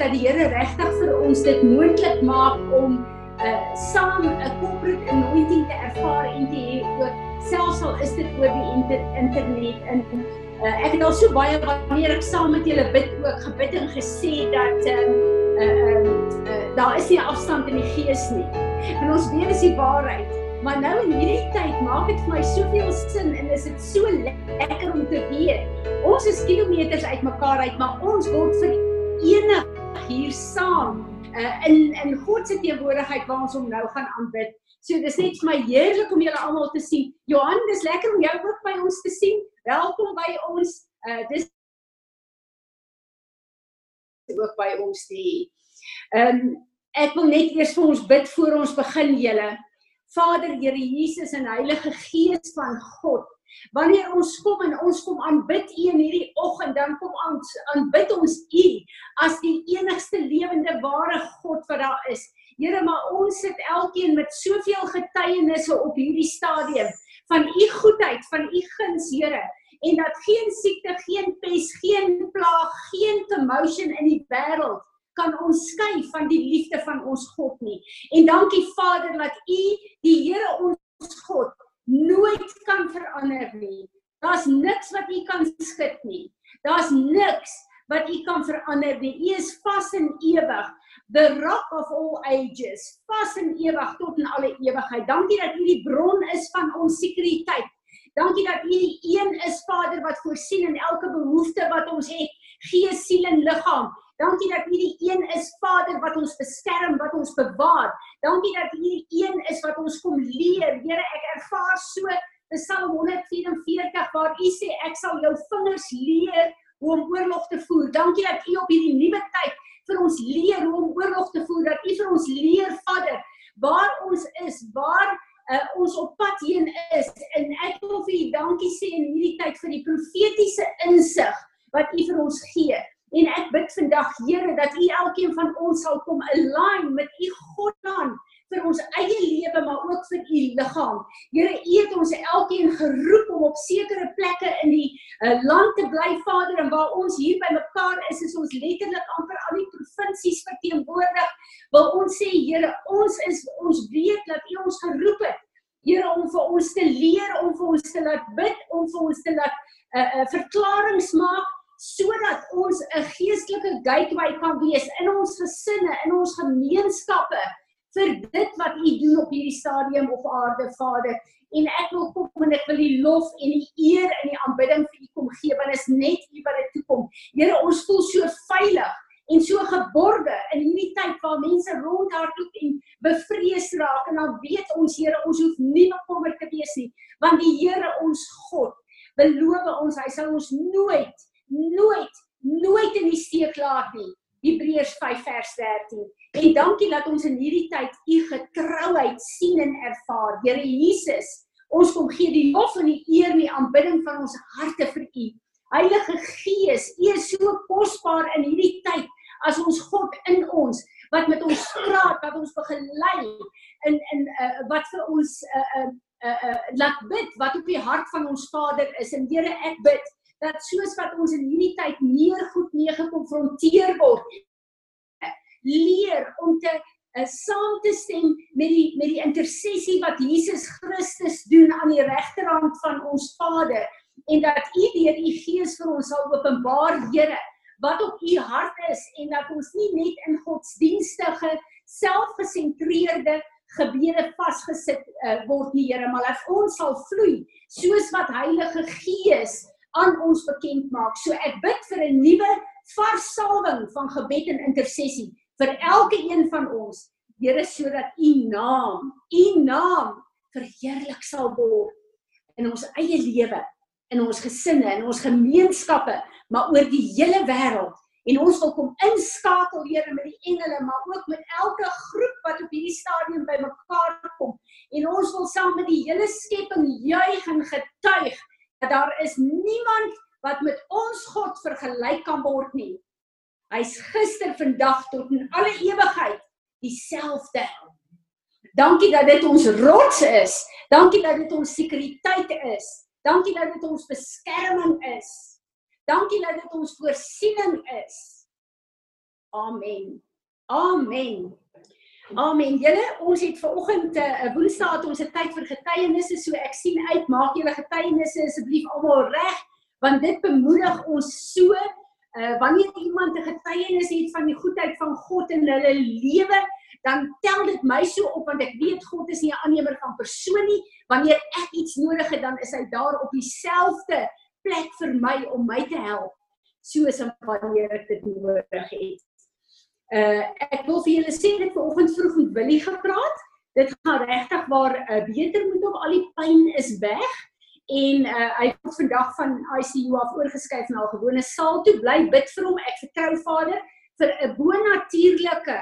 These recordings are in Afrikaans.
dat die Here regtig vir ons dit moontlik maak om uh saam 'n corporate anointing te ervaar en te hê ook selfs al is dit oor die inter internet en uh ek het al so baie wanneer ek saam met julle bid ook gebid en gesê dat um uh, uh, uh daar is nie afstand in die gees nie. En ons weet dis die waarheid. Maar nou in hierdie tyd maak dit vir my soveel sin en is dit so lekker om te weet. Ons is kilometers uitmekaar uit, maar ons word verenig hier saam uh, in in God se teenwoordigheid waar ons hom nou gaan aanbid. So dis net vir my heerlik om julle almal te sien. Johan, dis lekker om jou ook by ons te sien. Welkom by ons. Uh dis ook by ons hê. Ehm um, ek wil net eers vir ons bid voor ons begin julle. Vader, Here Jesus en Heilige Gees van God. Wanneer ons kom en ons kom aanbid U in hierdie oggend, dan kom ons aanbid ons U as die enigste lewende ware God wat daar is. Here, maar ons sit elkeen met soveel getuienisse op hierdie stadium van U goedheid, van U guns, Here, en dat geen siekte, geen pes, geen plaag, geen commotion in die wêreld kan ons skei van die liefde van ons God nie. En dankie Vader dat U die Here ons God nooit kan verander nie. Daar's niks wat U kan skud nie. Daar's niks wat U kan verander nie. U is vas en ewig. The rock of all ages, vas en ewig tot in alle ewigheid. Dankie dat U die bron is van ons sekuriteit. Dankie dat U die een is Vader wat voorsien in elke behoefte wat ons het, gees, siel en liggaam. Dankie dat U die een is Vader wat ons beskerm, wat ons bewaar. Dankie dat U die een is wat ons kom leer. Here, ek ervaar so Psalm 144 waar U sê ek sal jou vingers leer hoe om oorlog te voer. Dankie dat U op hierdie nuwe tyd vir ons leer hoe om oorlog te voer. Dat U vir ons leer, Vader, waar ons is, waar uh, ons op pad heen is. En ek wil vir U dankie sê in hierdie tyd vir die profetiese insig wat U vir ons gee. En ek bid vandag Here dat U elkeen van ons sal kom align met U Godplan vir ons eie lewe maar ook vir U liggaam. Here, U het ons elkeen geroep om op sekere plekke in die uh, land te bly, Vader, en waar ons hier by mekaar is, is ons letterlik amper al die provinsies verteenwoordig. Wil ons sê, Here, ons is ons weet dat U ons geroep het. Here om vir ons te leer, om vir ons te laat bid, om vir ons te laat 'n uh, eh, uh, eh, verklaring maak sodat ons 'n geestelike gateway kan wees in ons gesinne, in ons gemeenskappe vir dit wat U doen op hierdie stadium op aarde, Vader. En ek wil kom en ek wil die lof en die eer en die aanbidding vir U kom gee want is net U wat dit toekom. Here, ons voel so veilig en so geborge in hierdie tyd waar mense rondhardloop en bevrees raak en dan weet ons Here, ons hoef nie bekommerd te wees nie, want die Here ons God beloof ons hy sal ons nooit nooit nooit in die steek laat nie. Hebreërs 5 vers 13. En dankie dat ons in hierdie tyd u getrouheid sien en ervaar. Here Jesus, ons kom gee die lof en die eer en die aanbidding van ons harte vir u. Heilige Gees, u is so kosbaar in hierdie tyd as ons God in ons wat met ons praat, wat ons begelei in in uh, wat vir ons uh uh uh, uh laat bid wat op die hart van ons Vader is. En Here, ek bid dat soos wat ons in hierdie tyd meer goed mee gekonfronteer word leer om te uh, saam te stem met die met die intersessie wat Jesus Christus doen aan die regterhand van ons Vader en dat U deur U Gees vir ons sal openbaar Here wat op U hart is en dat ons nie net in godsdienstige selfgesentreerde gebede vasgesit uh, word nie Here maar dat ons sal vloei soos wat Heilige Gees aan ons bekend maak. So ek bid vir 'n nuwe vars salwing van gebed en intersessie vir elke een van ons. Here sodat u naam, u naam verheerlik sal word in ons eie lewe, in ons gesinne, in ons gemeenskappe, maar oor die hele wêreld. En ons wil kom inskakel Here met die engele, maar ook met elke groep wat op hierdie stadium bymekaar kom. En ons wil saam met die hele skepping dat daar is niemand wat met ons God vergelyk kan word nie. Hy's gister, vandag tot in alle ewigheid dieselfde. Dankie dat dit ons rots is. Dankie dat dit ons sekuriteit is. Dankie dat dit ons beskerming is. Dankie dat dit ons voorsiening is. Amen. Amen. Amen. Julle, ons het vanoggend 'n uh, eh, Woensdag het ons 'n tyd vir getuienisse, so ek sien uit, maak julle getuienisse asseblief almal reg, want dit bemoedig ons so uh wanneer iemand 'n getuienis het van die goedheid van God in hulle lewe, dan tel dit my so op want ek weet God is nie 'n aannemer van persoon nie. Wanneer ek iets nodig het, dan is hy daar op dieselfde plek vir my om my te help soos wanneer ek dit nodig het. Uh ek wil vir julle sê dit vanoggend vroeg met Willie gepraat. Dit gaan regtig waar uh, beter moet op al die pyn is weg en uh hy het vandag van ICU af oorgeskuif na 'n gewone saal toe. Bly bid vir hom. Ek vertrou Vader vir 'n bonatuurlike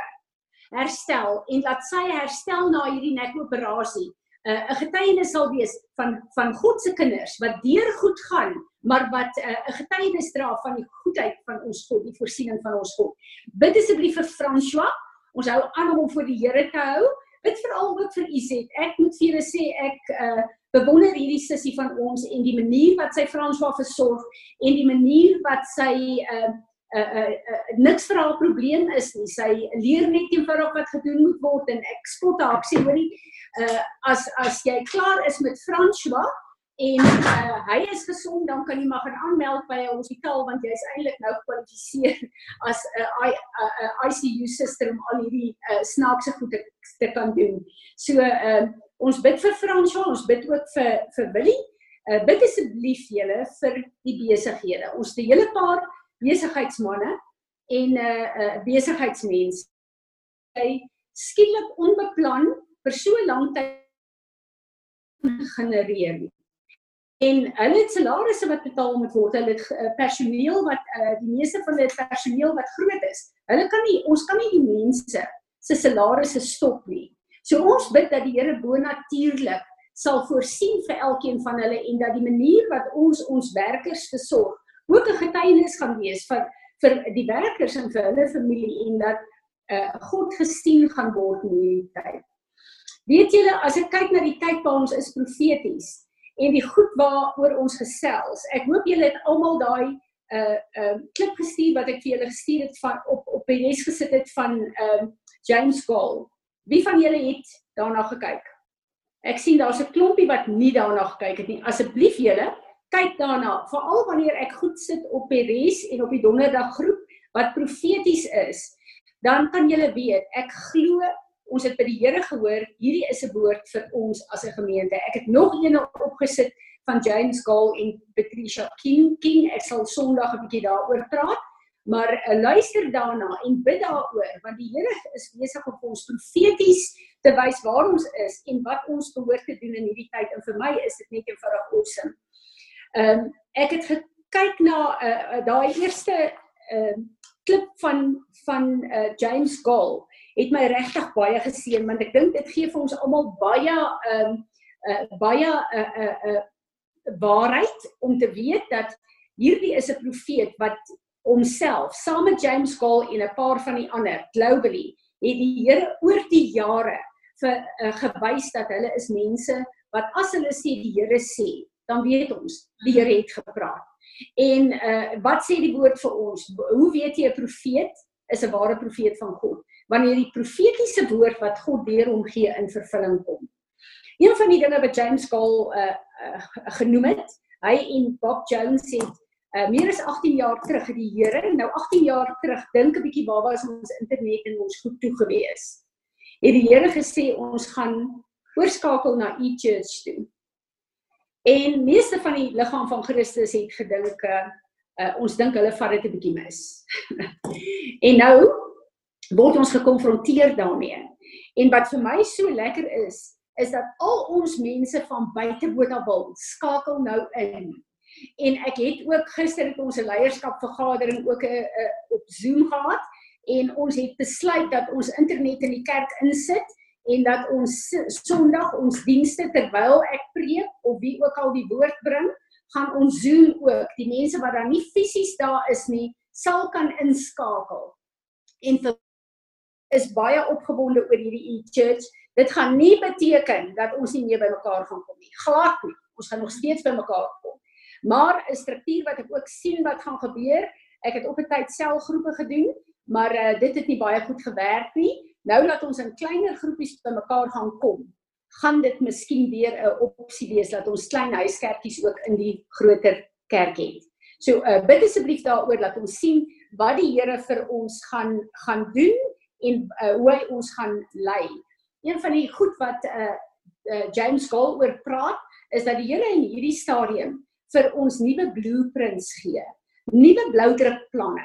herstel en laat sy herstel na hierdie nekoperasie. Uh 'n getuienis sal wees van van God se kinders wat deur goed gaan maar wat eh, 'n uh, getuienis dra van die goedheid van ons God, die voorsiening van ons God. Bid asseblief vir François. Ons hou aan om hom voor die Here te hou. Bid veral ook vir Izet. Ek moet vir julle sê ek uh, bewonder hierdie sussie van ons en die manier wat sy François versorg en die manier wat sy uh, uh, uh, uh, niks vir haar probleem is nie. Sy leer net eenvoudig wat gedoen moet word en ek spot haar. Sê hoorie, uh, as as jy klaar is met François, en uh, hy is gesond dan kan jy maar gaan aanmeld by 'n hospitaal want jy is eintlik nou gekwalifiseer as 'n uh, uh, ICU suster om al hierdie uh, snaakse goed te, te kan doen. So uh, ons bid vir Fransjo, ons bid ook vir vir Willie. Uh, bid asseblief julle vir die besighede. Ons het 'n hele paar besigheidsmense en 'n uh, uh, besigheidsmense. Hy skielik onbeplan vir so lank tyd genereer en hulle het salarisse wat betaal moet word. Hulle het uh, personeel wat uh, die meeste van hulle personeel wat groot is. Hulle kan nie ons kan nie die mense se salarisse stop nie. So ons bid dat die Here bonatuurlik sal voorsien vir elkeen van hulle en dat die manier wat ons ons werkers versorg ook 'n getuienis gaan wees vir vir die werkers en vir hulle familie en dat uh, God gesien gaan word in hierdie tyd. Weet julle as ek kyk na die tyd waar ons is profeties en die goed waaroor ons gesels. Ek hoop julle het almal daai 'n uh, 'n uh, klip gestuur wat ek vir julle gestuur het van op op les gesit het van ehm uh, James Gall. Wie van julle het daarna gekyk? Ek sien daar's 'n klompie wat nie daarna gekyk het nie. Asseblief julle, kyk daarna, veral wanneer ek goed sit op die res en op die donderdag groep wat profeties is. Dan kan julle weet, ek glo ons het by die Here gehoor, hierdie is 'n woord vir ons as 'n gemeente. Ek het nog een opgesit van James Gall en Patricia King. King, ek sal Sondag 'n bietjie daaroor praat, maar uh, luister daarna en bid daaroor want die Here is besig om ons profeties te wys waar ons is en wat ons behoort te doen in hierdie tyd en vir my is dit net eenvoudig awesome. Ehm um, ek het gekyk na uh, daai eerste ehm uh, klip van van uh, James Gall het my regtig baie geseën want ek dink dit gee vir ons almal baie ehm um, uh, baie 'n uh, 'n uh, uh, waarheid om te weet dat hierdie is 'n profeet wat homself saam met James Gall en 'n paar van die ander globally het die Here oor die jare vir uh, gewys dat hulle is mense wat as hulle sê die Here sê dan weet ons die Here het gepraat. En uh wat sê die woord vir ons? Hoe weet jy 'n profeet is 'n ware profeet van God? wanneer die profetiese woord wat God deur hom gee in vervulling kom. Een van die dinge wat James Gall uh, uh genoem het, hy en Bob Jones het uh meer as 18 jaar terug het die Here, nou 18 jaar terug, dink 'n bietjie waar was ons internet en ons goed toe gewees. Het die Here gesê ons gaan oorskakel na e-church toe. En meeste van die liggaam van Christus het gedink uh, uh ons dink hulle vat dit 'n bietjie mis. en nou word ons gekonfronteer daarmee. En wat vir my so lekker is, is dat al ons mense van buite Botawil skakel nou in. En ek het ook gister het ons 'n leierskapvergadering ook 'n op Zoom gehad en ons het besluit dat ons internet in die kerk insit en dat ons Sondag ons dienste terwyl ek preek of wie ook al die woord bring, gaan ons Zoom ook. Die mense wat dan nie fisies daar is nie, sal kan inskakel. En vir is baie opgewonde oor hierdie e-church. Dit gaan nie beteken dat ons nie meer bymekaar gaan kom nie. Glad nie. Ons gaan nog steeds bymekaar kom. Maar 'n struktuur wat ek ook sien wat gaan gebeur, ek het op 'n tyd selgroepe gedoen, maar uh, dit het nie baie goed gewerk nie. Nou laat ons in kleiner groepies bymekaar gaan kom. Gaan dit miskien weer 'n opsie wees dat ons klein huiskerkies ook in die groter kerk het. So uh, bid asseblief daaroor dat ons sien wat die Here vir ons gaan gaan doen en uh, hoe hy ons gaan lei een van die goed wat uh, uh James Gall oor praat is dat die Here in hierdie stadium vir ons nuwe blueprints gee. Nuwe bloudrukplanne.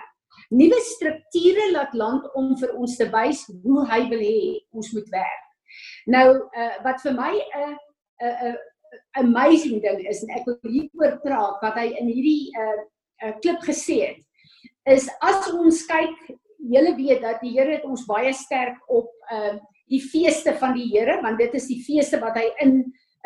Nuwe strukture laat land om vir ons te wys hoe hy wil hê ons moet werk. Nou uh wat vir my 'n uh, 'n uh, uh, amazing ding is en ek wil hieroor praat wat hy in hierdie uh, uh klip gesê het is as ons kyk julle weet dat die Here het ons baie sterk op uh die feeste van die Here want dit is die feeste wat hy in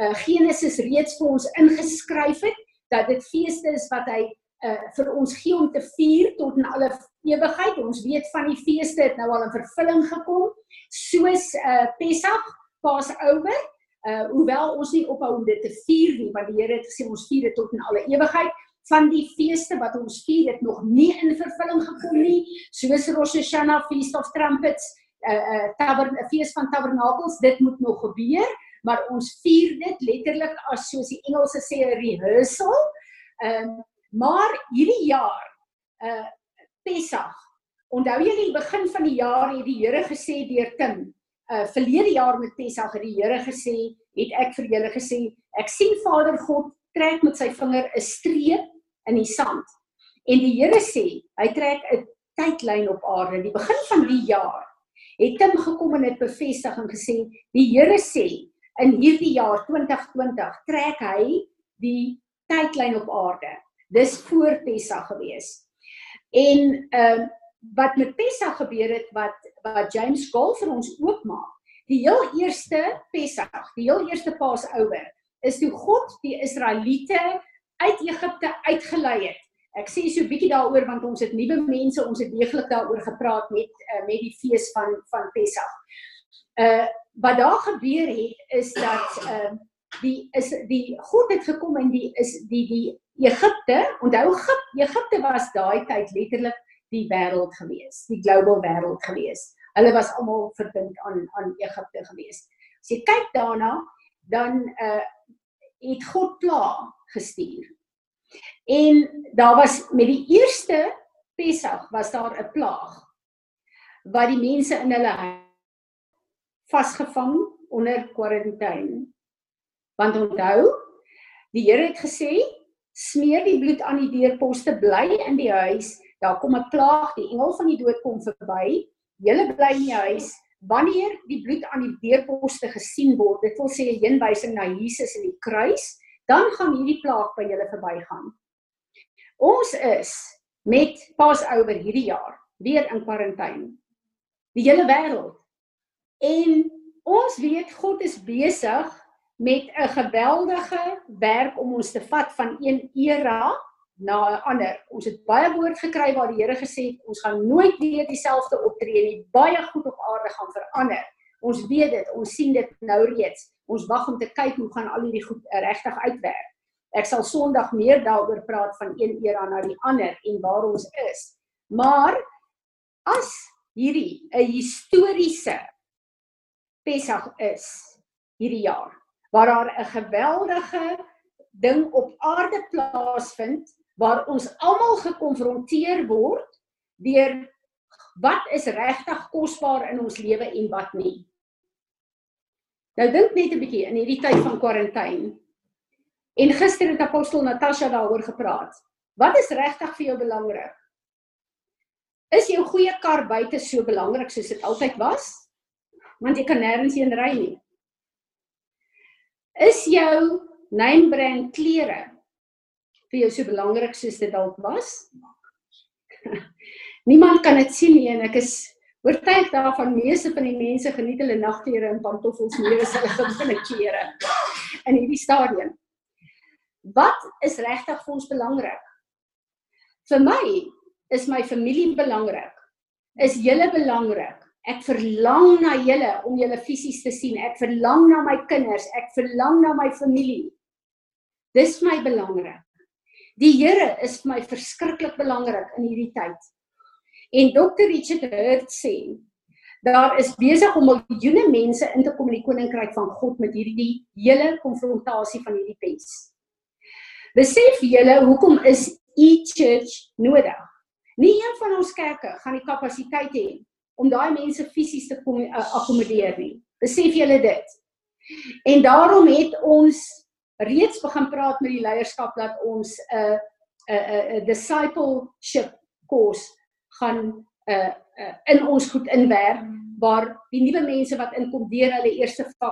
uh, Genesis reeds vir ons ingeskryf het dat dit feeste is wat hy uh, vir ons gee om te vier tot in alle ewigheid. Ons weet van die feeste het nou al in vervulling gekom soos uh, Pessach, Pasoeër, uh, hoewel ons nie ophou om dit te vier nie want die Here het gesê ons vier dit tot in alle ewigheid van die feeste wat ons vier het nog nie in vervulling gekom nie soos Rosh Hashanah Feast of Trumpets uh, uh, tabern fees van tabernakels, dit moet nog gebeur, maar ons vier dit letterlik as soos die Engelse sê 'n rehearsal. Ehm uh, maar hierdie jaar uh Pessach. Onthou julle die begin van die jaar het die Here gesê deur Tim, uh verlede jaar met Pessach het die Here gesê, het ek vir julle gesê, ek sien Vader God trek met sy vinger 'n streep in die sand. En die Here sê, hy trek 'n tydlyn op aarde, die begin van die jaar het hom gekom en het bevestig en gesê die Here sê in hierdie jaar 2020 trek hy die tydlyn op aarde. Dis voor Pessach gewees. En ehm uh, wat met Pessach gebeur het wat wat James Gall vir ons oopmaak. Die heel eerste Pessach, die heel eerste Paasouer is toe God die Israeliete uit Egipte uitgelei het Ek sê so 'n bietjie daaroor want ons het nuwe mense, ons het deeglik daaroor gepraat met uh, met die fees van van Pessach. Uh wat daar gebeur het is dat ehm uh, die is die God het gekom en die is die die Egipte, onthou Egipte was daai tyd letterlik die wêreld gewees, die global wêreld gewees. Hulle was almal verbind aan aan Egipte gewees. As jy kyk daarna, dan uh het God pla gestuur En daar was met die eerste Pessach was daar 'n plaag wat die mense in hulle vasgevang onder kwarantyne. Want onthou, die Here het gesê, smeer die bloed aan die deurposte, bly in die huis, daar kom 'n plaag, die engel van die dood kom verby. Julle bly in die huis. Wanneer die bloed aan die deurposte gesien word, dit wil sê 'n heenwysing na Jesus in die kruis, dan gaan hierdie plaag by julle verbygaan. Ons is met Pasoeër hierdie jaar weer in kwarantyne. Die hele wêreld. En ons weet God is besig met 'n geweldige werk om ons te vat van een era na 'n ander. Ons het baie woord gekry waar die Here gesê het ons gaan nooit weer dieselfde optree nie. Baie goed op aarde gaan verander. Ons weet dit, ons sien dit nou reeds. Ons wag om te kyk hoe gaan al hierdie goed regtig uitwerk. Ek sal Sondag meer daaroor praat van een era na die ander en waar ons is. Maar as hierdie 'n historiese Pessach is hierdie jaar waar daar 'n geweldige ding op aarde plaasvind waar ons almal gekonfronteer word deur wat is regtig kosbaar in ons lewe en wat nie. Nou dink net 'n bietjie in hierdie tyd van kwarantyne En gister het apostel Natasha daaroor gepraat. Wat is regtig vir jou belangrik? Is jou goeie kar buite so belangrik soos dit altyd was? Want jy kan nêrens heen ry nie. Is jou name brand klere vir jou so belangrik soos dit dalk was? Niemand kan dit sien nie en ek is oortuig daarvan meeste van die mense geniet hulle nagklere en pantoffels meer as hulle gewone klere in hierdie stadium. Wat is regtig vir ons belangrik? Vir my is my familie belangrik. Is julle belangrik? Ek verlang na julle om julle fisies te sien. Ek verlang na my kinders, ek verlang na my familie. Dis my belangrik. Die Here is vir my verskriklik belangrik in hierdie tyd. En Dr. Richard Hurt sê, daar is besig om miljoene mense in te kom in die koninkryk van God met hierdie hele konfrontasie van hierdie pes. Besef julle hoekom is e-church nodig? Nie een van ons kerke gaan die kapasiteit hê om daai mense fisies te kom uh, akkommodeer nie. Besef julle dit? En daarom het ons reeds begin praat met die leierskap dat ons 'n uh, 'n uh, 'n uh, uh, discipleship kurs gaan uh, uh, in ons goed inwerk waar die nuwe mense wat inkom deur hulle eerste fa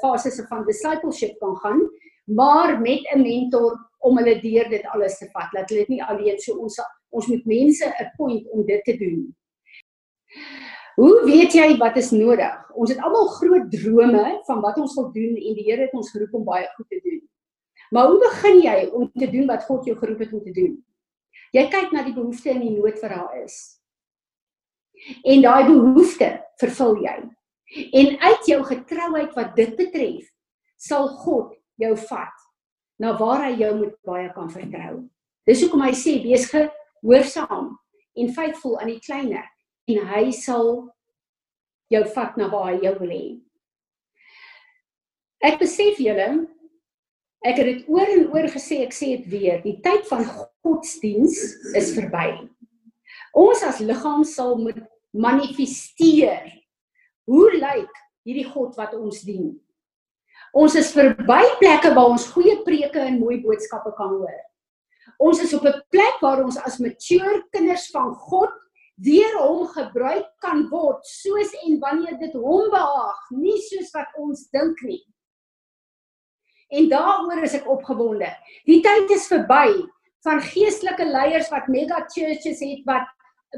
fases van discipleship kan gaan, maar met 'n mentor om hulle deur dit alles te vat. Laat hulle dit nie alleen so ons ons moet mense 'n point om dit te doen. Hoe weet jy wat is nodig? Ons het almal groot drome van wat ons wil doen en die Here het ons geroep om baie goed te doen. Maar hoe begin jy om te doen wat God jou geroep het om te doen? Jy kyk na die behoefte en die nood wat daar is. En daai behoefte vervul jy. En uit jou getrouheid wat dit betref, sal God jou vat na waar hy jou moet baie kan vertrou. Dis hoekom hy sê wees gehoorsaam en faithful aan die kleiner en hy sal jou vat na waar hy jou wil hê. Ek besef julle ek het dit oor en oor gesê, ek sê dit weer, die tyd van godsdiens is verby. Ons as liggaam sal moet manifesteer. Hoe lyk hierdie God wat ons dien? Ons is verby plekke waar ons goeie preke en mooi boodskappe kan hoor. Ons is op 'n plek waar ons as mature kinders van God deur hom gebruik kan word soos en wanneer dit hom behaag, nie soos wat ons dink nie. En daaroor is ek opgewonde. Die tyd is verby van geestelike leiers wat mega churches het wat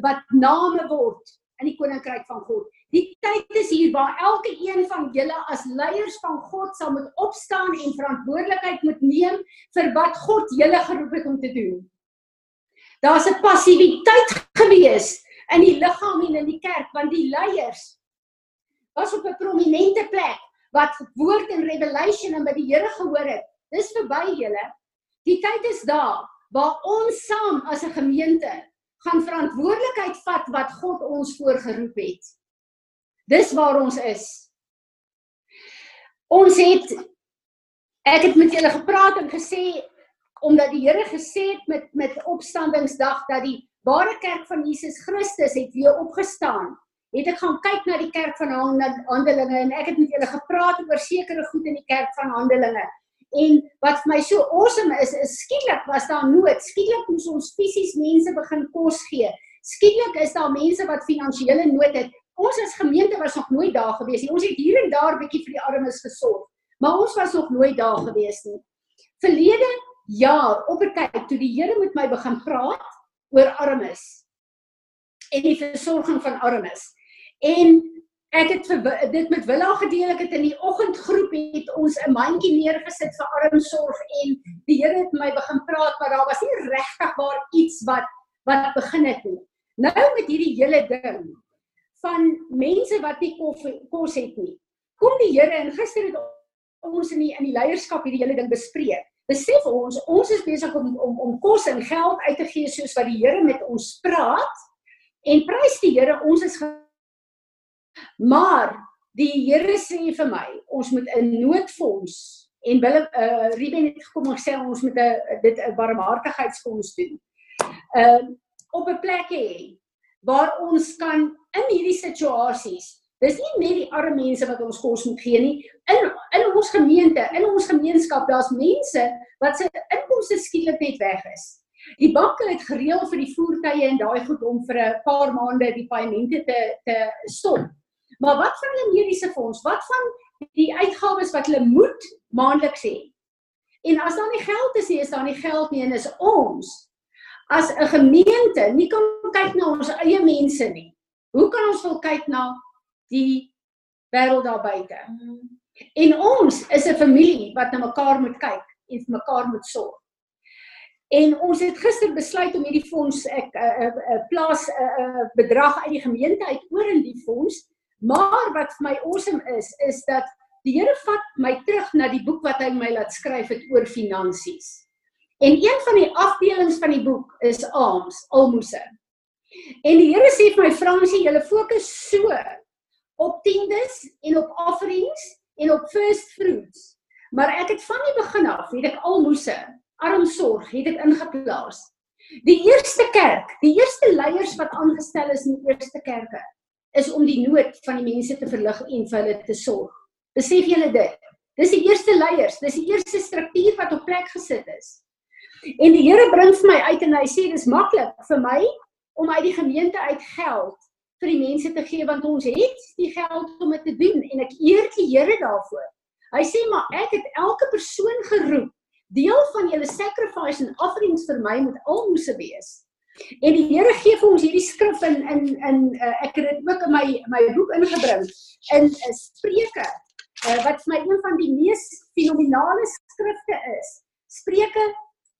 wat name word in die koninkryk van God. Die tyd is hier waar elke een van julle as leiers van God sal moet opstaan en verantwoordelikheid moet neem vir wat God julle geroep het om te doen. Daar's 'n passiwiteit gewees in die liggaam en in die kerk want die leiers was op 'n prominente plek wat woord en revelation en by die Here gehoor het. Dis verby julle. Die tyd is daar waar ons saam as 'n gemeente gaan verantwoordelikheid vat wat God ons voorgeroep het. Dis waar ons is. Ons het ek het met julle gepraat en gesê omdat die Here gesê het met met opstandingsdag dat die ware kerk van Jesus Christus het weer opgestaan. Het ek gaan kyk na die kerk van Handelinge en ek het met julle gepraat oor sekere goed in die kerk van Handelinge. En wat vir my so awesome is, is skielik was daar nood. Skielik moes ons fisies mense begin kos gee. Skielik is daar mense wat finansiële nood het. Ons as gemeente was nog nooit daar gewees nie. Ons het hier en daar bietjie vir die armes gesorg, maar ons was nog nooit daar gewees nie. Verlede jaar op 'n tyd toe die Here met my begin praat, oor armes en die versorging van armes. En ek het vir dit met Willa gedeel, ek het in die oggendgroep het ons 'n mandjie neergesit vir armsorg en die Here het my begin praat, maar daar was nie regtig waar iets wat wat begin het nie. Nou met hierdie hele ding van mense wat nie kos het nie. Kom die Here en gister het ons in die in die leierskap hierdie hele ding bespreek besef ons ons is besig om om om kos en geld uit te gee soos wat die Here met ons praat en prys die Here ons is maar die Here sê vir my ons moet 'n noodfonds en wil uh Ruben het gekom en sê ons moet 'n dit 'n barmhartigheidsfonds doen. Uh op 'n plek hê waar ons kan in hierdie situasies Dis nie net die arme mense wat ons kos moet gee nie. In in ons gemeente, in ons gemeenskap, daar's mense wat se inkomste skielik net weg is. Die banke het gereël vir die voertuie en daai goed om vir 'n paar maande die paemente te te stop. Maar wat van hulle mediese fonds? Wat van die uitgawes wat hulle moet maandeliks hê? En as daar nie geld is nie, is daar nie geld nie en is ons as 'n gemeente nie kan kyk na ons eie mense nie. Hoe kan ons wil kyk na die wêreld daar buite. En ons is 'n familie wat na mekaar moet kyk en vir mekaar moet sorg. En ons het gister besluit om hierdie fonds ek 'n uh, uh, plaas 'n uh, uh, bedrag uit die gemeente uit oor in die fonds. Maar wat vir my awesome is, is dat die Here vat my terug na die boek wat hy my laat skryf het oor finansies. En een van die afdelings van die boek is alms, almose. En die Here sê vir my Fransie, jy fokus so op tiendes en op offerings en op first fruits. Maar ek het van die begin af, het ek almose, armsorg, het ek ingeplaas. Die eerste kerk, die eerste leiers wat aangestel is in die eerste kerke, is om die nood van die mense te verlig en vir hulle te sorg. Besef julle dit? Dis die eerste leiers, dis die eerste struktuur wat op plek gesit is. En die Here bring vir my uit en hy sê dis maklik vir my om uit die gemeente uit geld vir die mense te gee want ons het die geld om dit te doen en ek eer die Here daarvoor. Hy sê maar ek het elke persoon geroep. Deel van julle sacrifice en offerings vir my moet almose wees. En die Here gee vir ons hierdie skrif in in in uh, ek het dit ook in my my boek ingebring in 'n uh, Spreuke uh, wat vir my een van die mees fenominale skrifte is. Spreuke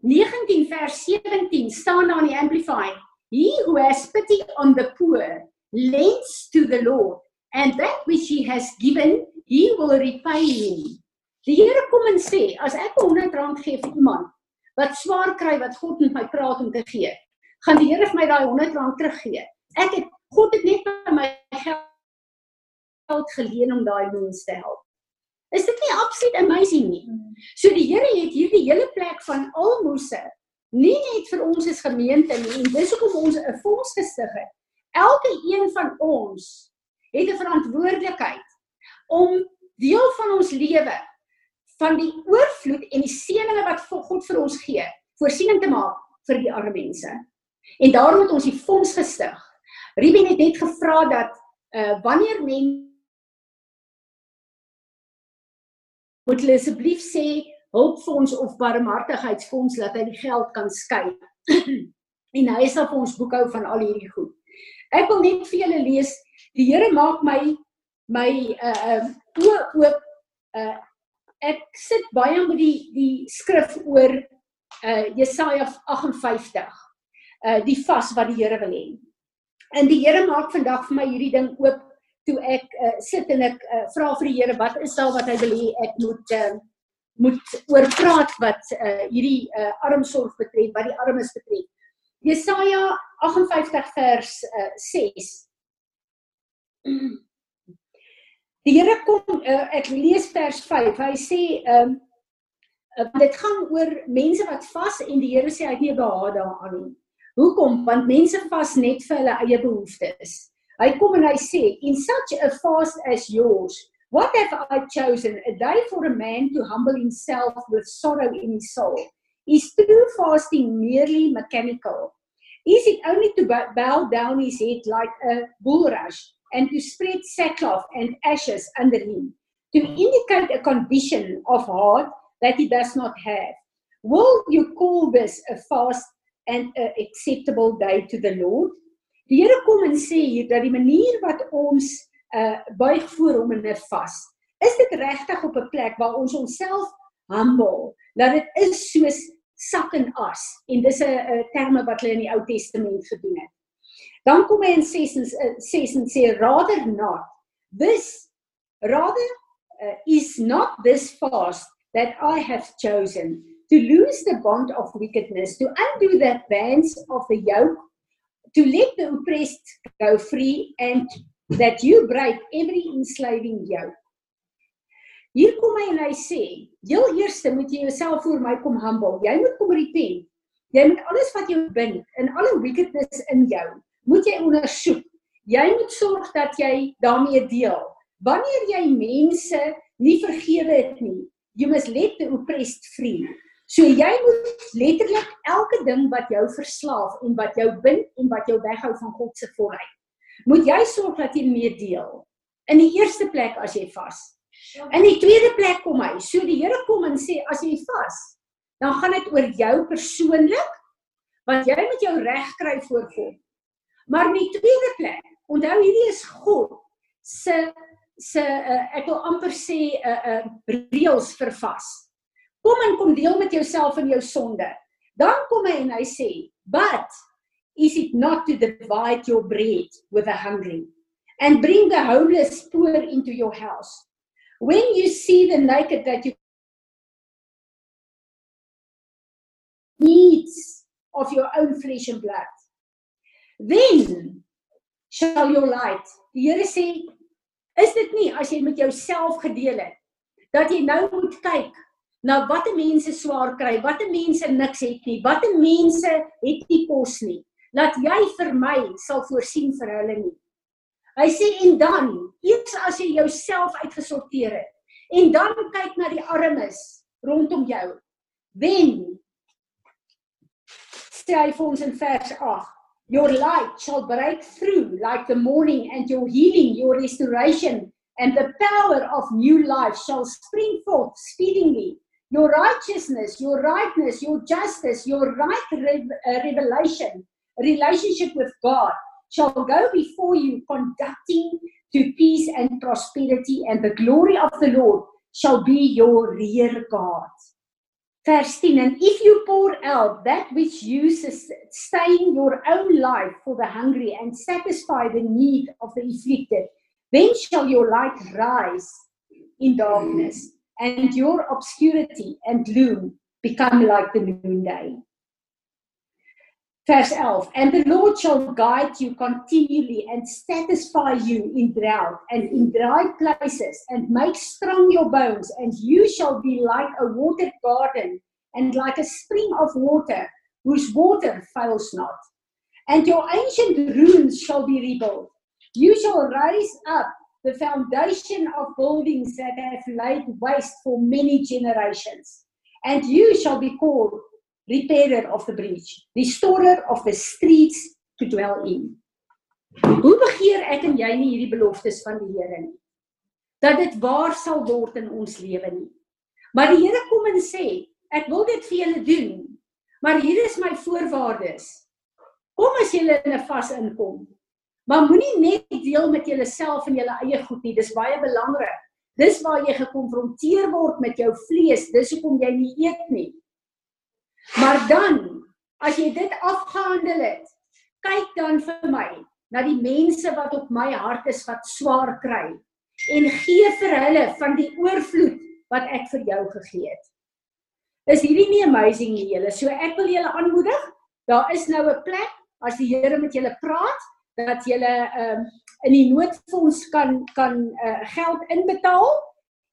19 vers 17 staan daar in die amplify he who has pity on the poor lends to the lord and that which he has given he will repay him die Here kom en sê as ek 100 rand gee vir iemand wat swaar kry wat God met my praat om te gee gaan die Here vir my daai 100 rand teruggee ek het God het net by my geld geleen om daai mens te help Is dit nie absoluut amazing nie? So die Here het hierdie hele plek van almose nie net vir ons as gemeente nie, en dis hoekom ons 'n fonds gestig het. Elke een van ons het 'n verantwoordelikheid om deel van ons lewe van die oorvloed en die seëninge wat God vir ons gee, voorsiening te maak vir die arme mense. En daarom het ons die fonds gestig. Ruben het net gevra dat uh wanneer mense moet hulle asseblief sê hulpfonds of barmhartigheidsfonds laat hy die geld kan skei. en hy sal vir ons boekhou van al hierdie goed. Ek wil net vir julle lees, die Here maak my my uh uh oop uh ek sit baie met die die skrif oor uh Jesaja 58. Uh die vas wat die Here wil hê. En die Here maak vandag vir my hierdie ding oop toe ek uh, sit en ek uh, vra vir die Here wat is daar wat hy wil hê ek moet uh, moet oor praat wat uh, hierdie uh, armsorg betref, wat die armes betref. Jesaja 58 vers uh, 6. Die Here kom uh, ek lees vers 5. Hy sê ehm um, uh, dit gaan oor mense wat vas en die Here sê hy het nie behaag daaraan nie. Hoekom? Want mense vas net vir hulle eie behoeftes. Hy kom en hy sê, "In such a fast as yours, what have I chosen? A day for a man to humble himself with sorrow in his soul. Is true fasting merely mechanical? Is it only to bow down his head like a bulrush and to spread sackcloth and ashes under him, to indicate a condition of heart that he does not have? Will you call this a fast and an acceptable day to the Lord?" Die Here kom en sê hier dat die manier wat ons uh buig voor hom in 'n vas. Is dit regtig op 'n plek waar ons onsself humble? Dat dit is soos sak en as en dis 'n terme wat hulle in die Ou Testament gedoen het. Dan kom hy in 6 en 6 en sê rather not. This rather uh, is not this fast that I have chosen to loose the bond of wickedness to undo the bands of the yoke to let the oppressed go free and that you break every enslaving yoke. Hier kom hy en hy sê, heel eerste moet jy jouself voor my kom humble. Jy moet kom repent. Jy moet alles wat jou bind en alle wickedness in jou, moet jy ondersoek. Jy moet sorg dat jy daarmee deel. Wanneer jy mense nie vergewe het nie, you must let the oppressed free. So jy moet letterlik elke ding wat jou verslaaf en wat jou bind en wat jou weghou van God se volheid, moet jy sorg dat jy mee deel. In die eerste plek as jy vas. In die tweede plek kom hy. So die Here kom en sê as jy vas, dan gaan dit oor jou persoonlik wat jy met jou reg kry voor God. Maar in die tweede plek, onthou hierdie is God se se uh, ek wil amper sê 'n uh, 'n uh, reëls vir vas. Kom en kom deel met jouself in jou sonde. Dan kom hy en hy sê, "But is it not to divide your bread with the hungry and bring the homeless poor into your house? When you see the naked that you needs of your own flesh and blood, then shall your light." Die Here sê, is dit nie as jy met jouself gedeel het dat jy nou moet kyk na watter mense swaar kry, watter mense niks het nie, watter mense het nie kos nie. Laat jy vir my sal voorsien vir hulle nie. Hy sê en dan, eers as jy jouself uitgesorteer het en dan kyk na die armes rondom jou. Then sê hy vir ons in vers 8 Your light shall break through like the morning and your healing, your restoration and the power of new life shall spring forth speedily your righteousness, your rightness, your justice, your right re- uh, revelation, relationship with God shall go before you, conducting to peace and prosperity, and the glory of the Lord shall be your rear guard. Verse 10 And if you pour out that which you sustain your own life for the hungry and satisfy the need of the afflicted, then shall your light rise in darkness and your obscurity and gloom become like the noonday. Verse 11 And the Lord shall guide you continually and satisfy you in drought and in dry places and make strong your bones, and you shall be like a watered garden and like a spring of water whose water fails not. And your ancient ruins shall be rebuilt. You shall rise up the foundation of buildings that have laid waste for many generations. And you shall be called repairer of the breach, restorer of the streets to dwell in. Hoe begeer ek en jy nie hierdie beloftes van die Here nie? Dat dit waar sal word in ons lewe nie. Maar die Here kom en sê, ek wil dit vir julle doen. Maar hier is my voorwaardes. Kom as julle in 'n vas inkom. Maar moenie net deel met jouself en jou eie goed nie. Dis baie belangrik. Dis waar jy gekonfronteer word met jou vlees. Dis hoekom jy nie eet nie. Maar dan, as jy dit afgehandel het, kyk dan vir my na die mense wat op my hart is wat swaar kry en gee vir hulle van die oorvloed wat ek vir jou gegee het. Is hierdie nie amazing nie julle? So ek wil julle aanmoedig, daar is nou 'n plek as die Here met julle praat, dat jy ehm um, in die noodfonds kan kan uh, geld inbetaal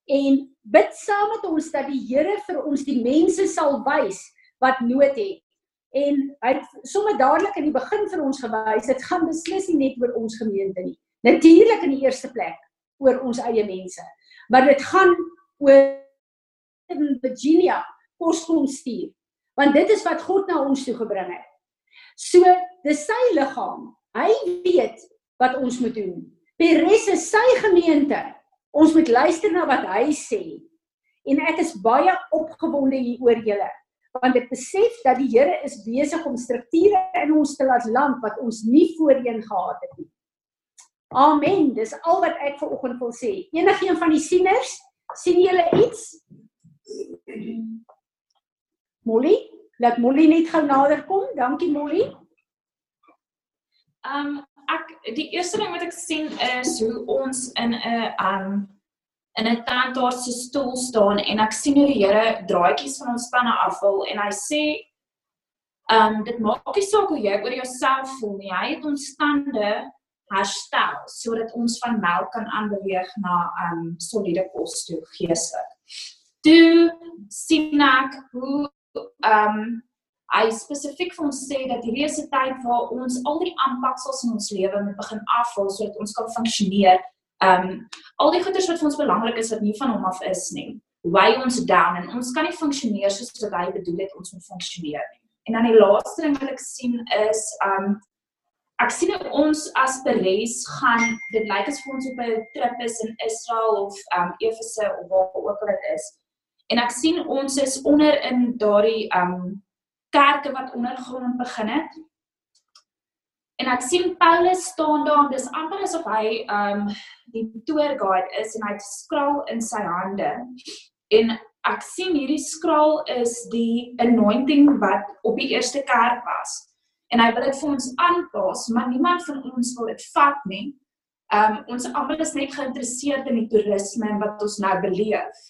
en bid saam met ons dat die Here vir ons die mense sal wys wat nood het. En hy het sommer dadelik in die begin vir ons gewys dit gaan beslis nie net oor ons gemeente nie. Natuurlik in die eerste plek oor ons eie mense. Maar dit gaan oor in Virginia kos kom stuur. Want dit is wat God na ons toe gebring het. So, dis sy liggaam Hy weet wat ons moet doen. Peres is sy gemeente. Ons moet luister na wat hy sê. En ek is baie opgewonde hier oor julle want ek besef dat die Here is besig om strukture in ons te laat land wat ons nie voorheen gehad het nie. Amen. Dis al wat ek vir oggend wil sê. Enigeen van die sieners, sien julle iets? Molly, laat Molly net gou nader kom. Dankie Molly. Ehm um, ek die eerste ding wat ek sien is hoe ons in 'n ehm um, in 'n tandarts se stoel staan en ek sien hoe die Here draadjies van ons spanne afval en hy sê ehm um, dit maak nie saak hoe jy oor jouself voel nie. Hy het ons stande herstel sodat ons van melk kan aanbeweeg na ehm um, soliede kos toe geestelik. Toe sien ek hoe ehm um, hy spesifiek vir ons sê dat hierdie is 'n tyd waar ons al die aanpaksels in ons lewe moet begin afval sodat ons kan funksioneer. Um al die goeders wat vir ons belangrik is wat nie van hom af is nie. Weigh ons down en ons kan nie funksioneer soos wat hy bedoel het ons moet funksioneer nie. En dan die laaste ding wat ek sien is um ek sien ons as Peres gaan dit lyk as ons op 'n trip is in Israel of um Efese of waar ook al dit is. En ek sien ons is onder in daardie um kerke wat ondergrond begin het. En ek sien Paulus staan daar, dis amper asof hy um die tour guide is en hy het skraal in sy hande. En ek sien hierdie skraal is die anointing wat op die eerste kerk was. En hy wil dit vir ons aanpas, maar niemand van ons wil dit vat nie. Um ons almal is net geïnteresseerd in die toerisme en wat ons nou beleef.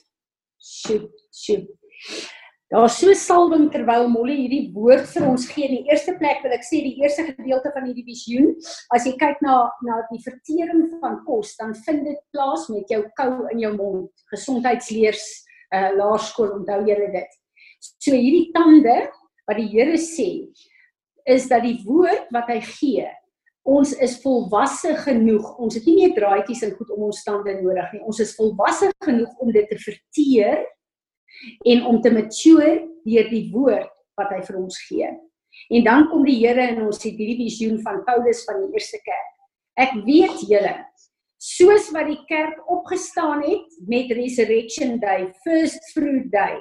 Sjoe, sjoe. Daar's so salwing terwyl Molly hierdie woord vir ons gee. In die eerste plek wil ek sê die eerste gedeelte van hierdie visioen, as jy kyk na na die vertering van kos, dan vind dit plaas met jou kou in jou mond. Gesondheidsleers uh laerskool onthou julle dit. So hierdie tande wat die Here sê is dat die woord wat hy gee Ons is volwasse genoeg. Ons het nie meer draadjies en goed om ons tande nodig nie. Ons is volwasse genoeg om dit te verteer en om te mature deur die woord wat hy vir ons gee. En dan kom die Here en ons het hierdie visioen van Paulus van die eerste kerk. Ek weet julle, soos wat die kerk opgestaan het met resurrection day, first fruit day,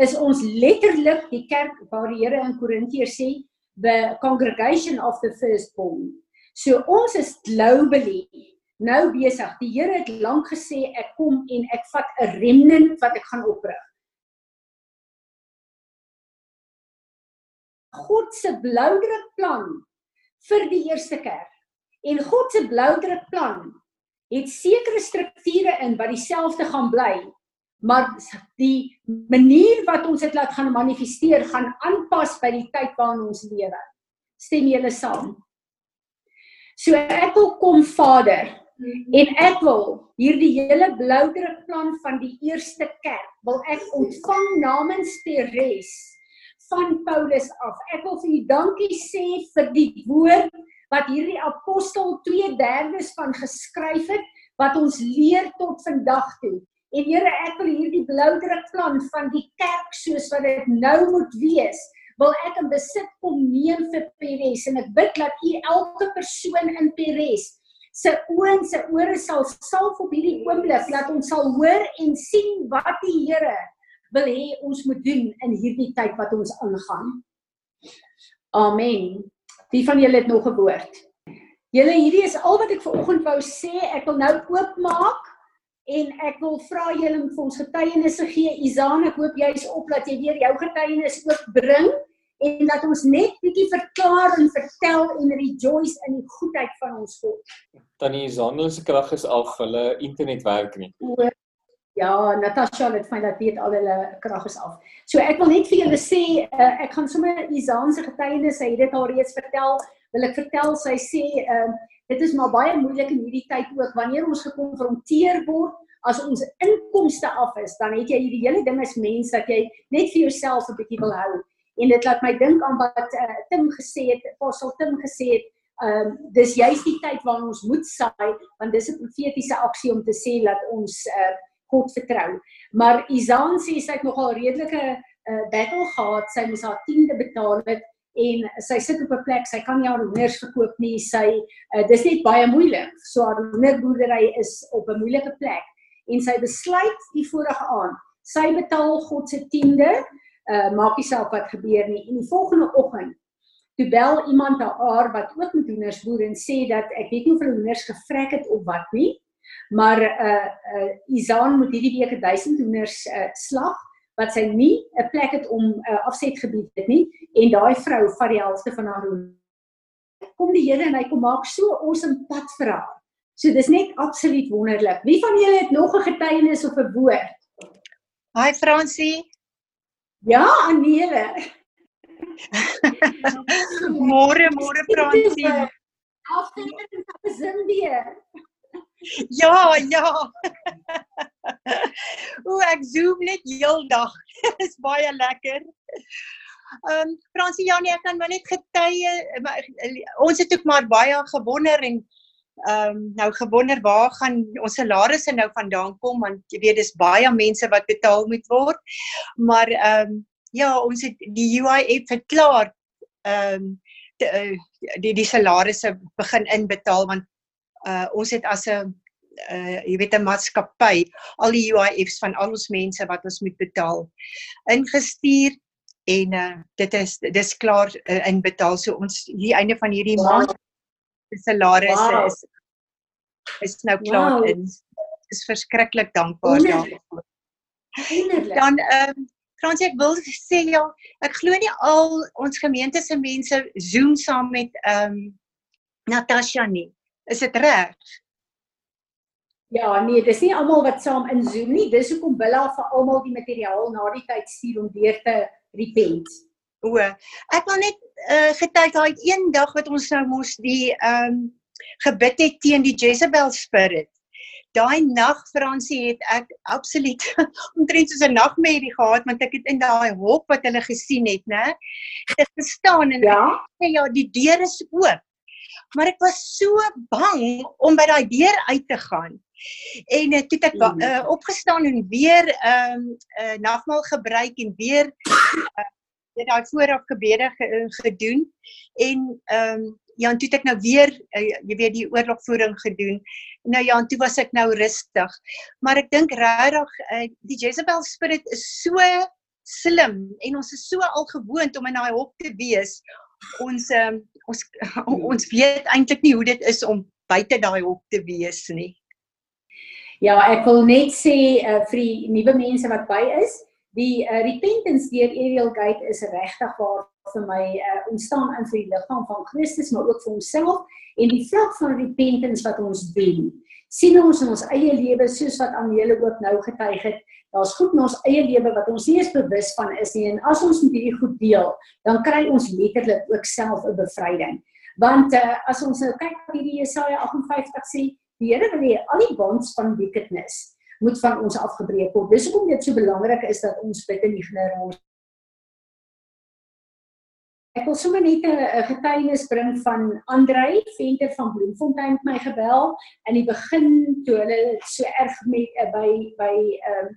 is ons letterlik die kerk waar die Here in Korintiërs sê the congregation of the firstborn. So ons is globally nou besig. Die Here het lank gesê ek kom en ek vat 'n remnant wat ek gaan oprig. God se bloudruk plan vir die eerste kerk. En God se bloudruk plan het sekere strukture in wat dieselfde gaan bly, maar die manier wat ons dit laat gaan manifesteer gaan aanpas by die tyd waarin ons lewe. Stem julle saam? So ek wil kom Vader en ek wil hierdie hele bloudruk plan van die eerste kerk wil ek ontvang namens Teres van Paulus af. Ek wil vir u dankie sê vir die woord wat hierdie apostel 2/3 van geskryf het wat ons leer tot vandag toe. En Here, ek wil hierdie bloudruk plan van die kerk soos wat dit nou moet wees, wil ek in besit kom neem vir Peres en ek bid dat u elke persoon in Peres se oë en se ore sal salf op hierdie oomblik dat ons sal hoor en sien wat die Here wil hê ons moet doen in hierdie tyd wat ons aangaan. Amen. Wie van julle het nog 'n woord? Julle hierdie is al wat ek ver oggend wou sê. Ek wil nou oopmaak en ek wil vra julle om vir ons getuienisse gee. Izaan, ek hoop jy is op dat jy weer jou getuienis ook bring en dat ons net bietjie verklaar en vertel en rejoice in die goedheid van ons God. Tannie Izaan se krag is af, hulle internet werk nie. O, Ja, Natasha het fyn dat weet al hulle krag is af. So ek wil net vir julle sê, uh, ek gaan sommer Izaan se getuienis, sy het dit al reeds vertel, wil ek vertel, sy sê, ehm uh, dit is maar baie moeilik in hierdie tyd ook wanneer ons gekonfronteer word as ons inkomste af is, dan het jy hierdie hele ding as mens dat jy net vir jouself 'n bietjie wil hou. En dit laat my dink aan wat uh, Tim gesê het, Apostel Tim gesê het, ehm um, dis juist die tyd waarin ons moet saai, want dis 'n profetiese aksie om te sê dat ons uh, God vertrou. Maar Izaan sê sy het nogal redelike uh, battle gehad. Sy moes haar tiende betaal het en sy sit op 'n plek, sy kan nie haar hoenders verkoop nie. Sy uh, dis net baie moeilik. So haar hoenderboerdery is op 'n moeilike plek en sy besluit die vorige aand. Sy betaal God se tiende. Uh, maak nie saak wat gebeur nie. En die volgende oggend toe bel iemand haar wat ook met hoenders boer en sê dat ek weet nie of hulle hoenders gevrek het of wat nie maar uh uh Izaan moet hierdie week 1000 hoenders uh slag wat sy nie 'n plek het om 'n uh, afsetgebied het nie en daai vrou vat die helfte van haar hoender. Kom die Here en hy kom maak so awesome pad vir haar. So dis net absoluut wonderlik. Wie van julle het nog 'n getuienis of 'n woord? Hi Fransie. Ja, Anele. môre, môre Fransie. Afskeid van Zimbabwe. Ja, ja. o, ek zoom net heeldag. Dis baie lekker. Ehm um, Fransie Janie, ek kan maar net getuie ons het ook maar baie gewonder en ehm um, nou gewonder waar gaan ons salarisse nou vandaan kom want jy weet dis baie mense wat betaal moet word. Maar ehm um, ja, ons het die UIF het klaar ehm um, die die salarisse begin inbetaal want uh ons het as 'n uh jy weet 'n maatskappy al die UIFs van al ons mense wat ons moet betaal ingestuur en uh dit is dis klaar uh, inbetaal so ons hier einde van hierdie wow. maand se salarisse wow. is is nou klaar wow. in is verskriklik dankbaar daarvoor. Dan ehm um, Fransie, ek wil sê ja, ek glo nie al ons gemeente se mense Zoom saam met ehm um, Natasha nie. Is dit reg? Ja, nee, dis nie almal wat saam in Zoom nie. Dis hoekom Billa vir almal die materiaal na die tyd stuur om weer te repent. O, ek wil net uh, getuig daai een dag wat ons nou mos die ehm um, gebid het teen die Jezebel spirit. Daai nag Fransie het ek absoluut omtrent soos 'n nagmerrie gehad want ek het in daai hok wat hulle gesien het, né? Het gestaan en Ja. sê ja, die deur is oop. Maar ek was so bang om by daai deur uit te gaan. En uh, toe het ek wa- Mm. uh, opgestaan en weer ehm um, uh, nagmaal gebruik en weer uh, het daai vooraf gebede ge, uh, gedoen en ehm um, ja, en toe het ek nou weer uh, jy weet die oorlogvoering gedoen. Nou ja, en toe was ek nou rustig. Maar ek dink regtig uh, die Jezebel spirit is so slim en ons is so al gewoond om in daai hok te wees. Ons um, ons ons weet eintlik nie hoe dit is om buite daai hok te wees nie. Ja, ek wil net sê uh, vir die nuwe mense wat by is, die uh, repentance deur Ariel Gate is regtig waar vir my uh, ontstaan in vir die liggaam van Christus, maar ook vir onsself en die vlak van repentance wat ons doen. Sien ons in ons eie lewe soos wat Anele ook nou getuig het, daar's goed in ons eie lewe wat ons nie eens bewus van is nie en as ons met hierdie goed deel, dan kry ons letterlik ook self 'n bevryding. Want uh, as ons nou kyk wat hierdie Jesaja 58 sê, die Here wil hê al die bonds van wickedness moet van ons afgebreek word. Dis hoekom dit so belangrik is dat ons bid in die genade ons Ek wil sommer net 'n 'n getuienis bring van Andrei Venter van Bloemfontein het my gebel in die begin toe hulle so erg met uh, by by ehm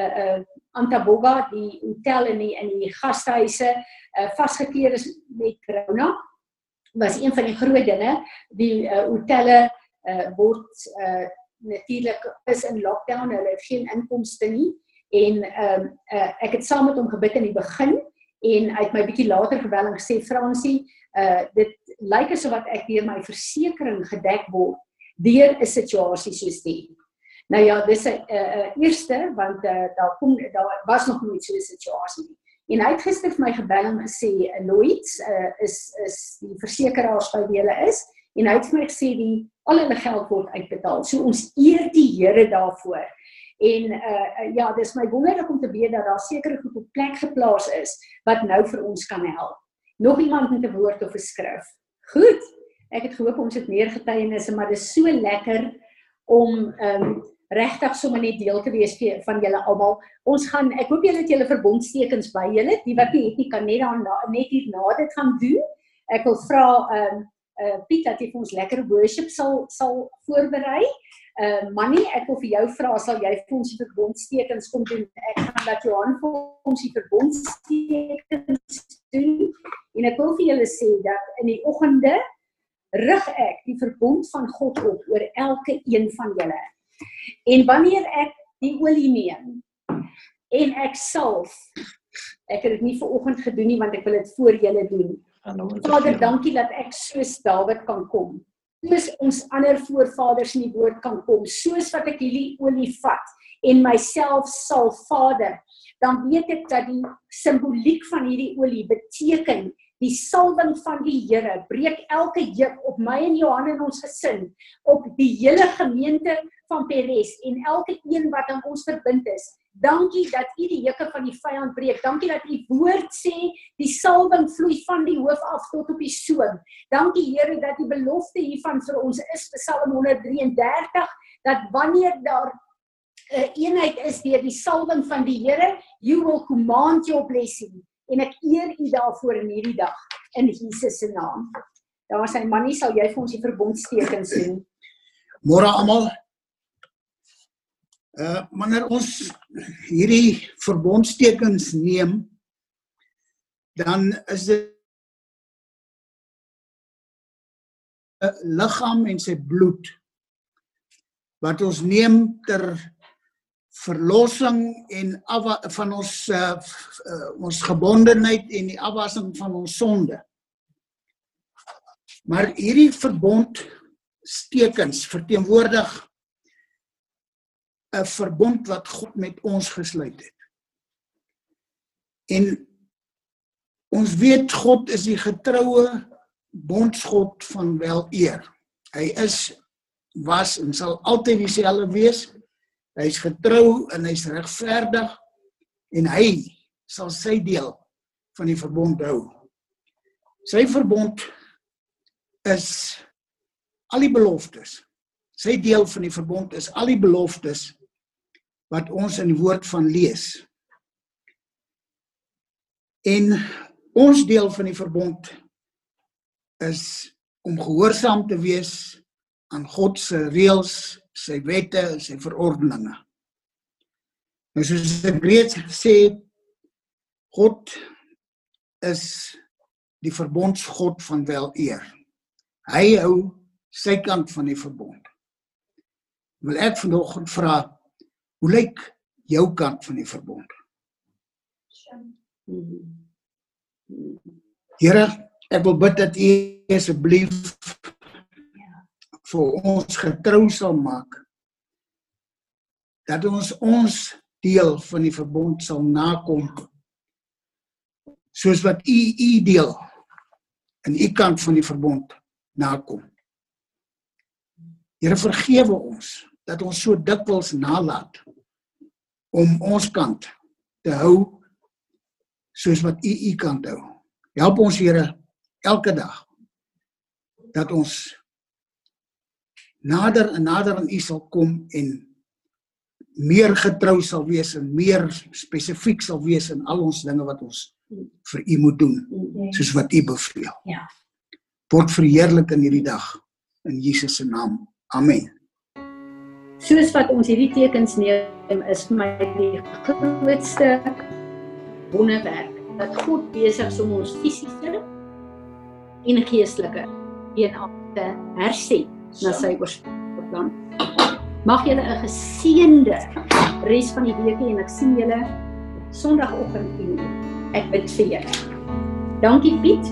uh, uh uh Antaboga die hotel in die in die gastehuise uh vasgekeer is met corona was een van die groot dinge. Die uh, hotelle uh word uh natuurlik is in lockdown hulle het geen inkomste nie. En um, uh, ek het saam met hom gebid in die begin en het my bietjie later gebel en gesê Fransie uh dit lyk asof wat ek deur my versekering gedek word deur 'n situasie soos die Nou ja, dis 'n uh, uh, eerste want uh, daar kom daar was nog nooit so 'n situasie nie. En hy het gister vir my gebel en gesê uh, Lloyds uh, is is die versekeraars by wie hulle is en hy het vir my gesê die al hulle geld word uitbetaal. So ons eer die Here daarvoor. En uh, ja, dis my wonderlik om te weet dat daar sekere goed op plek geplaas is wat nou vir ons kan help. Nog iemand met 'n woord of 'n skrif. Goed. Ek het gehoop ons het meer getuienisse, maar dis so lekker om ehm um, regtig sommer net deel te wees van julle almal. Ons gaan ek hoop julle het julle verbondstekens by julle. Die wat nie het nie kan net dan net hierna dit gaan doen. Ek wil vra ehm um, uh Piet dat jy vir ons lekker worship sal sal voorberei. Uh Mannie, ek wil vir jou vra sal jy vir ons die verbondstekens kom doen. Ek gaan dat Johan vir ons die verbondstekens doen. En ek wil vir julle sê dat in die oggende rig ek die verbond van God op oor elke een van julle. En wanneer ek die olie neem en ek salf ek het dit nie ver oggend gedoen nie want ek wil dit voor julle doen. Vader, dankie dat ek soos Dawid kan kom. Soos ons ander voorvaders in die woord kan kom, soos wat ek hierdie olie vat en myself sal Vader, dan weet ek dat die simboliek van hierdie olie beteken die salwing van die Here breek elke juk op my en Johan en ons gesin, op die hele gemeente van Peres en elke een wat aan ons verbind is. Dankie dat U die juke van die vyand breek. Dankie dat U woord sê die salwing vloei van die hoof af tot op die soem. Dankie Here dat die belofte hiervan vir ons is Psalm 133 dat wanneer daar 'n uh, eenheid is deur die salwing van die Here, you will command your blessing en ek eer U daarvoor in hierdie dag in Jesus se naam. Daar sy mannie sal jy vir ons die verbondstekens doen. Môre almal. Uh wanneer ons hierdie verbondstekens neem, dan is dit 'n liggaam en sy bloed wat ons neem ter verlossing en afwa van ons uh, uh, ons gebondenheid en die afwassing van ons sonde. Maar hierdie verbond stekens verteenwoordig 'n verbond wat God met ons gesluit het. En ons weet God is die getroue bondsgod van wel eer. Hy is was en sal altyd dieselfde wees. Hy's getrou en hy's regverdig en hy sal sy deel van die verbond hou. Sy verbond is al die beloftes. Sy deel van die verbond is al die beloftes wat ons in die woord van lees. En ons deel van die verbond is om gehoorsaam te wees aan God se reëls, sy wette, sy verordeninge. Nou soos ek reeds gesê het, God is die verbondsgod van wel eer. Hy hou sy kant van die verbond. Wil ek vanoggend vra, hoe lyk jou kant van die verbond? Here, ek wil bid dat U asseblief vir ons getrou sal maak dat ons ons deel van die verbond sal nakom soos wat u u deel in u kant van die verbond nakom. Here vergewe ons dat ons so dikwels nalat om ons kant te hou soos wat u u kant hou. Help ons Here elke dag dat ons nader en nader aan u sal kom en meer getrou sal wees en meer spesifiek sal wees in al ons dinge wat ons vir u moet doen soos wat u beveel. Ja. Word verheerlik in hierdie dag in Jesus se naam. Amen. Soos wat ons hierdie tekens neem is vir my die grootste wonderwerk dat God besig is om ons fisiese en geestelike te herset na sy oorspronklike plan. Mag julle 'n geseënde res van die week hê en ek sien julle Sondagoggend 10:00. Ek bid vir julle. Dankie Piet